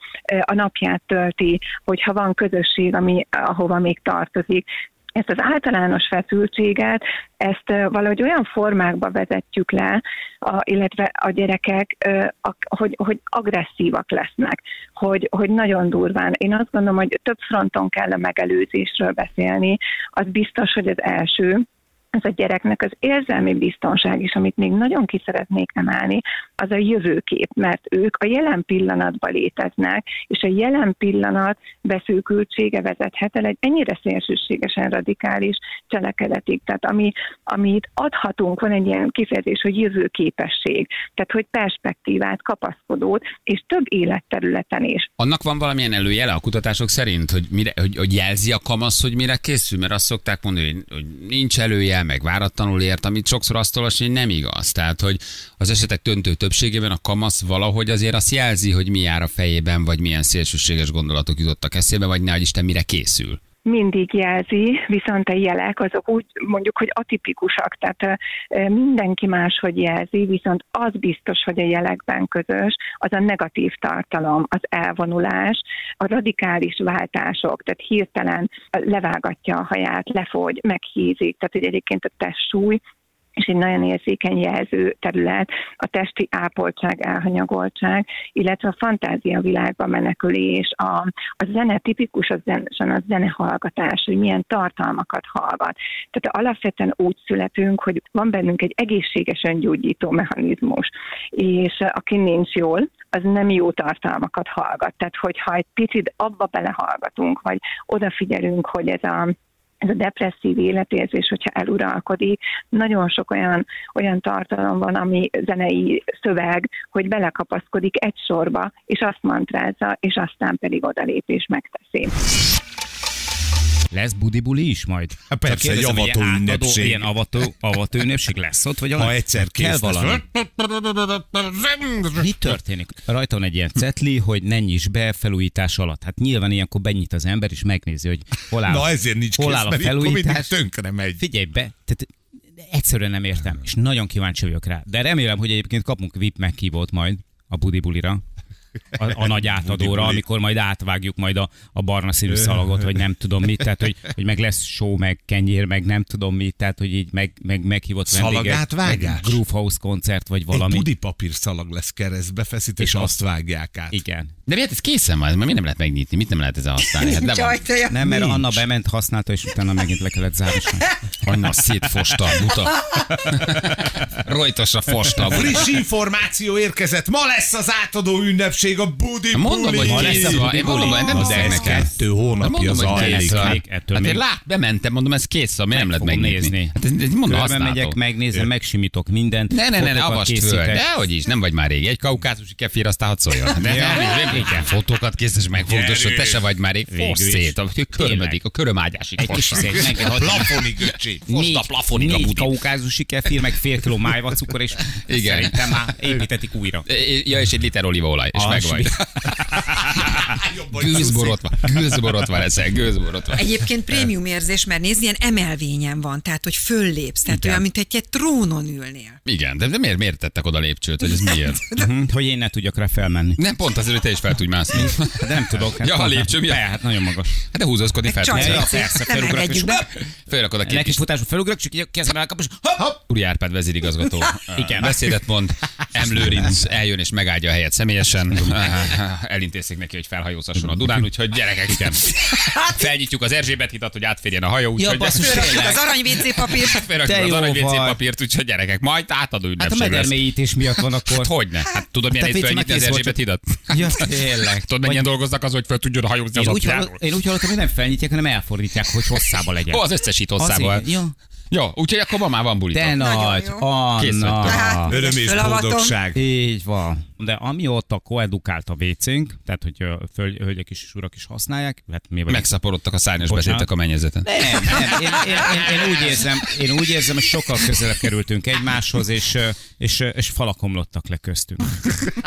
a napját tölti, hogyha van közösség, ami, ahova még tartozik, ezt az általános feszültséget, ezt valahogy olyan formákba vezetjük le, a, illetve a gyerekek, a, hogy, hogy agresszívak lesznek, hogy, hogy nagyon durván. Én azt gondolom, hogy több fronton kell a megelőzésről beszélni. Az biztos, hogy az első, ez a gyereknek az érzelmi biztonság is, amit még nagyon ki szeretnék emelni, az a jövőkép, mert ők a jelen pillanatban léteznek, és a jelen pillanat beszűkültsége vezethet el egy ennyire szélsőségesen radikális cselekedetig. Tehát ami, amit adhatunk, van egy ilyen kifejezés, hogy jövőképesség, tehát hogy perspektívát, kapaszkodót, és több életterületen is. Annak van valamilyen előjele a kutatások szerint, hogy, mire, hogy, hogy jelzi a kamasz, hogy mire készül? Mert azt szokták mondani, hogy, hogy nincs előjel, meg váratlanul ért, amit sokszor azt olvasni, hogy nem igaz. Tehát, hogy az esetek döntő többségében a kamasz valahogy azért azt jelzi, hogy mi jár a fejében, vagy milyen szélsőséges gondolatok jutottak eszébe, vagy ne Isten mire készül. Mindig jelzi, viszont a jelek azok úgy mondjuk, hogy atipikusak, tehát mindenki máshogy jelzi, viszont az biztos, hogy a jelekben közös, az a negatív tartalom, az elvonulás, a radikális váltások, tehát hirtelen levágatja a haját, lefogy, meghízik, tehát hogy egyébként a testsúly és egy nagyon érzékeny jelző terület, a testi ápoltság, elhanyagoltság, illetve a fantázia világba menekülés, a, a zene tipikus az zen, a zenehallgatás, hogy milyen tartalmakat hallgat. Tehát alapvetően úgy születünk, hogy van bennünk egy egészségesen gyógyító mechanizmus, és aki nincs jól, az nem jó tartalmakat hallgat. Tehát, hogyha egy picit abba belehallgatunk, vagy odafigyelünk, hogy ez a ez a depresszív életérzés, hogyha eluralkodik, nagyon sok olyan, olyan tartalom van, ami zenei szöveg, hogy belekapaszkodik egy sorba, és azt mantrázza, és aztán pedig odalép és megteszi. Lesz budibuli is majd? Hát persze, Csak kérdezem, egy avató ilyen átadó- ünnepség. Ilyen avató, avató ünnepség lesz ott? Vagy Ha egyszer kell kész lesz. valami. Mi történik? Rajta van egy ilyen cetli, hogy ne nyiss be felújítás alatt. Hát nyilván ilyenkor benyit az ember, és megnézi, hogy hol áll, Na ezért nincs hol kész, áll a akkor mindig felújítás. tönkre megy. Figyelj be, tehát egyszerűen nem értem, és nagyon kíváncsi vagyok rá. De remélem, hogy egyébként kapunk VIP meghívót majd a budibulira. A, a nagy átadóra, amikor majd átvágjuk majd a, a barna színű szalagot, vagy nem tudom mit, tehát hogy, hogy meg lesz show, meg kenyér, meg nem tudom mit, tehát hogy így meg, meg meghívott vendégek, meg Szalagátvágás? Groove House koncert, vagy Egy valami. budipapír szalag lesz keresztbe feszítve, és És azt vágják át. Igen. De miért ez készen van? Mert mi nem lehet megnyitni? Mit nem lehet ezzel használni? Hát [laughs] ajtaja. Nem, mert Nincs. Anna bement, használta, és utána megint le kellett zárni. Anna szétfosta a buta. [laughs] Rojtosra fosta a buta. Friss információ érkezett. Ma lesz az átadó ünnepség a Budi Mondom, hogy Buli. kész van. Én mondom, hogy nem Az hiszek ez nekem. kettő hónapja Mondom, az alig. ettől Hát én lát, bementem, mondom, ez kész van, mi nem lehet fogom megnyitni. nézni. Hát ez, mondom, Körbe használható. megyek, megnézem, megsimítok mindent. Ne, ne, ne, ne, avast föl. Dehogy is, nem vagy már régi. Egy kaukázusi kefir, aztán hadd szóljon. [laughs] De nem, igen. Fotókat készítés, megfotósod, te se vagy már rég. Is. szét, a körmödik, a körömágyásig Egy kis meg A plafonig öcsi. Most a plafonig a budi. kaukázusi kefir, meg fél kiló májvacukor, és Igen. szerintem már építetik újra. Ja, és egy liter olívaolaj, és meg vagy. [laughs] Gőzborotva, gőzborotva leszel, gőzborotva. Egyébként prémium érzés, mert nézd, ilyen emelvényen van, tehát hogy föllépsz, tehát olyan, mint egy, egy trónon ülnél. Igen, de, de miért, miért tettek oda lépcsőt, hogy ez miért? Mhm, Hogy én ne tudjak rá felmenni. Nem pont azért, hogy te is fel tudj mászni. De nem tudok. Ja, a lépcső miatt? Hát nagyon magas. Hát de húzózkodni fel tudsz. Ja, Persze, és. Fölrakod a két kis futásba felugrok, csak így kezemre elkap, és hopp! Uri Árpád vezérigazgató. Igen. Beszédet mond, M. Lőrinc eljön és megáldja a helyet személyesen. [laughs] Elintézték neki, hogy felhajózhasson a Dunán, úgyhogy gyerekek, igen. [laughs] Felnyitjuk az Erzsébet hitat, hogy átférjen a hajó, úgyhogy basszus, Fölrakjuk Tényleg. az arany WC papírt. [laughs] felrakjuk Te az arany WC papírt, úgyhogy gyerekek, majd átadó Hát a ünnepség medermélyítés miatt van akkor. Hát hogyne? Hát tudod, milyen Pici fölnyitni az Erzsébet hidat? Ja, tényleg. Tudod, mennyien dolgoznak az, hogy fel tudjon hajózni az Én úgy, apjáról? hallott, én úgy hallottam, hogy nem felnyitják, hanem elfordítják, hogy hosszába legyen. Ó, az összesít hosszával. Azért, Ja. Jó, úgyhogy akkor ma már van. De Nagyon nagy, jó. Kész vagytok. Anna. Tehát- Öröm és boldogság. Így van. De amióta koedukált a WC-nk, tehát hogy föl, hölgyek is és urak is használják, hát mi vagyunk Megszaporodtak a szárnyas beszédtek a mennyezeten. Nem, nem. Én, én, én, én, úgy érzem, én úgy érzem, hogy sokkal közelebb kerültünk egymáshoz, és, és, és falak omlottak le köztünk.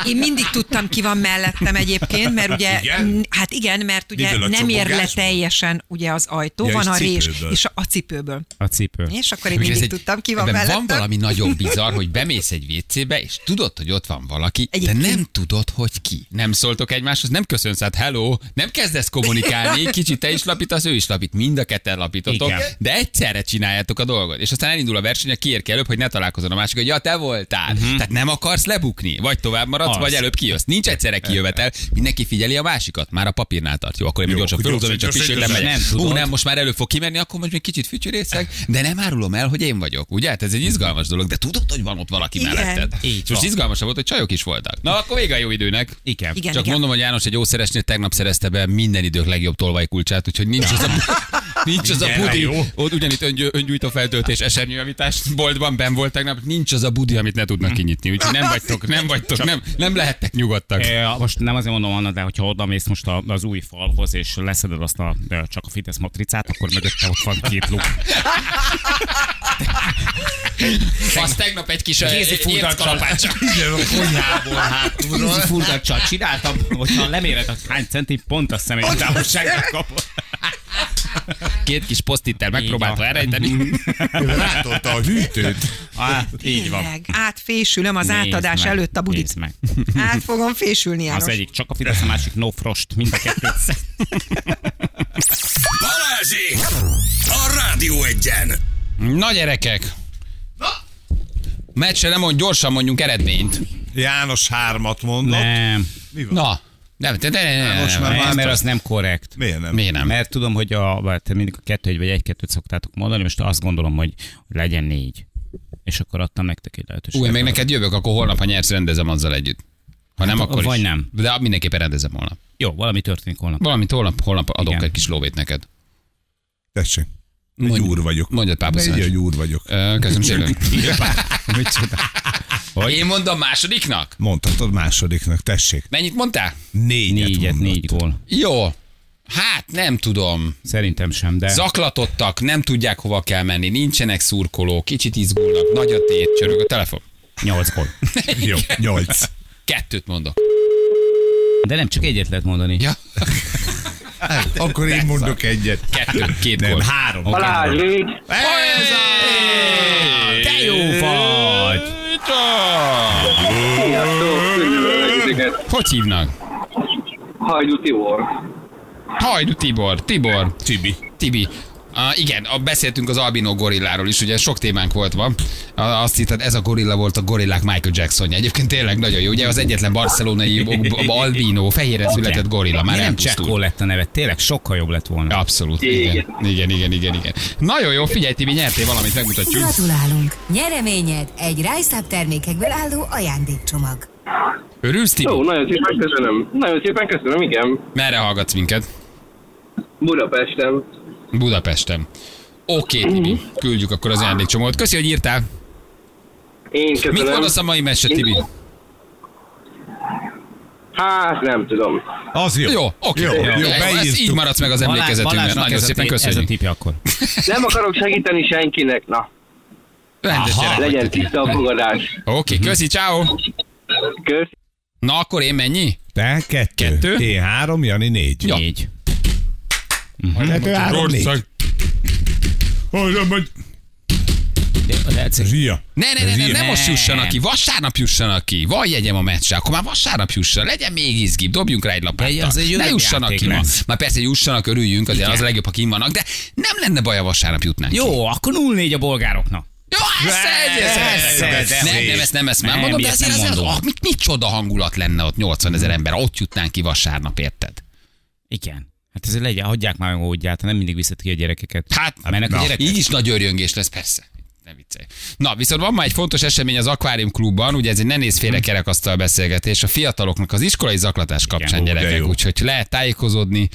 Én mindig tudtam, ki van mellettem egyébként, mert ugye, Igen? hát igen, mert ugye Miből a nem ér le teljesen ugye az ajtó, Ja, van a rés, és a, a cipőből. A cipő. És akkor én mindig egy- tudtam, ki van mellettem. Van valami nagyon bizarr, hogy bemész egy WC-be, és tudod, hogy ott van valaki, de Egyébként- nem tudod, hogy ki. Nem szóltok egymáshoz, nem köszönsz, hát hello, nem kezdesz kommunikálni, kicsit te is lapítasz, ő is lapít, mind a ketten lapítotok, Igen. de egyszerre csináljátok a dolgot. És aztán elindul a verseny, a kiér ki előbb, hogy ne találkozon a másik, hogy ja, te voltál. Uh-huh. Tehát nem akarsz lebukni, vagy tovább maradsz, Az. vagy előbb kijössz. Nincs egyszerre kijövetel, mindenki figyeli a másikat, már a papírnál tart. Jó, akkor én gyorsan fölhúzom, csak lemegyek. nem Hú, nem, most már elő fog kimenni, akkor most még kicsit fütyürészek, de nem árulom el, hogy én vagyok. Ugye? Hát ez egy izgalmas dolog, de tudod, hogy van ott valaki melletted. Így most izgalmasabb volt, hogy csajok is voltak. Na, akkor vége a jó időnek. Igen. Igen, Csak igen. mondom, hogy János egy jószeresnél tegnap szerezte be minden idők legjobb tolvajkulcsát, úgyhogy nincs az a, [laughs] nincs az a budi. jó. Ott ugyanitt öngyő, öngyújtó feltöltés esernyőjavítás boltban ben volt tegnap, nincs az a budi, amit ne tudnak kinyitni. Úgyhogy nem vagytok, nem vagytok, nem, nem lehettek nyugodtak. E, most nem azért mondom, Anna, de hogyha oda mész most a- az új falhoz, és leszeded azt a, csak a Fidesz matricát, akkor mögötte ott van két luk. Az tegnap egy kis Kézi furdacsal. Igen, a konyhából hátulról. Kézi furdacsal csináltam, hogyha leméred, hogy hány centi, pont a személy távolságot kapod. Két kis posztittel megpróbálta elrejteni. Rátolta a hűtőt. Á, így van. Átfésülöm az Nézd átadás meg, előtt a budit. Meg. Át fogom fésülni, János. Az egyik csak a Fidesz, a másik no frost, mind a kettőt. Balázsi! A Rádió egyen! Na gyerekek! Meccsre nem mond, gyorsan mondjunk eredményt. János hármat mondott. Nem, Mi van? Na, nem, de, de, de, de, most már nem, mert az nem korrekt. Miért nem? Miért nem? Mert tudom, hogy a, te mindig a kettő egy vagy egy-kettőt szoktátok mondani, most azt gondolom, hogy legyen négy. És akkor adtam nektek egy lehetőséget. Új, még neked jövök, akkor holnap, ha nyersz, rendezem azzal együtt. Ha nem, Hát, akkor vagy is. nem. De mindenképpen rendezem holnap. Jó, valami történik holnap. Valamit holnap, holnap adok Igen. egy kis lóvét neked. Tessék. Egy Mondj- úr vagyok. mondjad, pápa Egy egy úr vagyok. Köszönöm szépen. [laughs] Micsoda? Hogy? Én mondom másodiknak? Mondhatod másodiknak, tessék. Mennyit mondtál? Négyet, Négyet, mondott. négy gól. Jó. Hát nem tudom. Szerintem sem, de... Zaklatottak, nem tudják hova kell menni, nincsenek szurkolók, kicsit izgulnak, nagy a tét, csörög a telefon. Nyolc gól. [laughs] Jó, nyolc. Kettőt mondok. De nem csak egyet lehet mondani. Ja, Akkor én mondok egyet. kettő, két Nem, gól. három. Balázs, légy! Te jó vagy! Sziasztok! Üdvözlök titeket! Hogy hívnak? Hajdu Tibor. Hajdu Tibor, Tibor, Tibi. Tibi. Uh, igen, a, beszéltünk az albino gorilláról is, ugye sok témánk volt van. A, azt hitted, ez a gorilla volt a gorillák Michael Jacksonja. Egyébként tényleg nagyon jó. Ugye az egyetlen barcelonai [laughs] albino, fehéren született gorilla. Már nem. Csekkó lett a neve, tényleg sokkal jobb lett volna. Abszolút. Igen. igen, igen, igen, igen. Nagyon jó, figyelj Tibi, nyertél valamit, megmutatjuk. Gratulálunk! Nyereményed egy Rice termékekből álló ajándékcsomag. Örülsz Tibi? Jó, nagyon szépen köszönöm. Nagyon szépen köszönöm, igen. Merre hallgatsz minket? Budapesten. Budapesten. Oké, okay, Tibi, küldjük akkor az ajándékcsomót. Köszi, hogy írtál. Én köszönöm. Mit mondasz a mai mese, Tibi? Hát, nem tudom. Az jó. Jó, oké. Jó, jó, Ez beírtuk. így maradsz meg az emlékezetünkben. Nagyon ez a szépen tip- Ez a köszönjük. tipja akkor. [laughs] Nem akarok segíteni senkinek, na. Rendes vagy, Legyen tiszta a fogadás. Oké, köszi, ciao. Kösz. Na akkor én mennyi? Te kettő. Kettő. Én három, Jani négy. Ja. Négy. Kettő, három, négy. Olyan, hogy De, de egyszer- Zsia. Ne, ne, ne, ne, ne Ne. most jussanak ki, vasárnap jussanak ki. Van jegyem a meccsre, akkor már vasárnap jusson, legyen még izgibb, dobjunk rá egy lapáttal. Ne jussanak ki ma. Már persze, jussanak, örüljünk, azért Igen. az a legjobb, ha kim vannak, de nem lenne baj, ha vasárnap jutnánk ki. Jó, akkor 0-4 a bolgároknak. Jó, ez, nem, nem, ezt nem ezt már Nem, mondom, de ezért nem ez, mondom. ah, mit, mit csoda hangulat lenne ott 80 ezer ember, ott jutnánk ki vasárnap, érted? Igen. Hát ez legyen, hagyják már hát nem mindig visszat ki a gyerekeket. Hát, mennek a gyerekek. így is nagy örjöngés lesz, persze. Ne viccelj. Na, viszont van már egy fontos esemény az Aquarium Klubban, ugye ez egy ne néz félre kerekasztal beszélgetés, a fiataloknak az iskolai zaklatás kapcsán Hm. Igen, gyerekek, úgyhogy lehet tájékozódni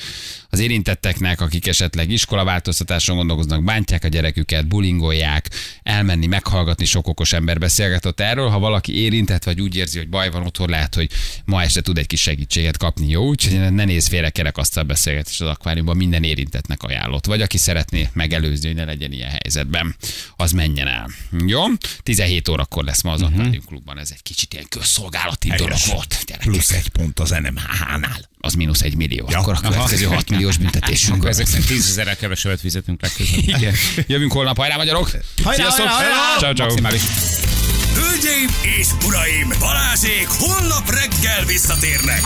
az érintetteknek, akik esetleg iskolaváltoztatáson gondolkoznak, bántják a gyereküket, bulingolják, elmenni, meghallgatni sok okos ember beszélgetett erről. Ha valaki érintett, vagy úgy érzi, hogy baj van otthon, lehet, hogy ma este tud egy kis segítséget kapni. Jó, úgyhogy ne néz félre kerekasztal beszélgetés az akváriumban, minden érintettnek ajánlott. Vagy aki szeretné megelőzni, hogy ne legyen ilyen helyzetben, az menjen el. Jó? 17 órakor lesz ma az. Aquarium Klubban. Ez egy kicsit ilyen közszolgálati dolog Helyes. volt. Gyerekek. Plusz egy pont az NMHH-nál. Az mínusz egy millió. Ja. Akkor a következő 6 milliós büntetésünk. Akkor ezek szerint 10 ezerrel kevesebbet fizetünk legközelebb. Igen. Jövünk holnap, hajrá magyarok! Hajrá, Sziasztok! hajrá, hajrá! Ciao, ciao. Hölgyeim és uraim, Balázsék holnap reggel visszatérnek.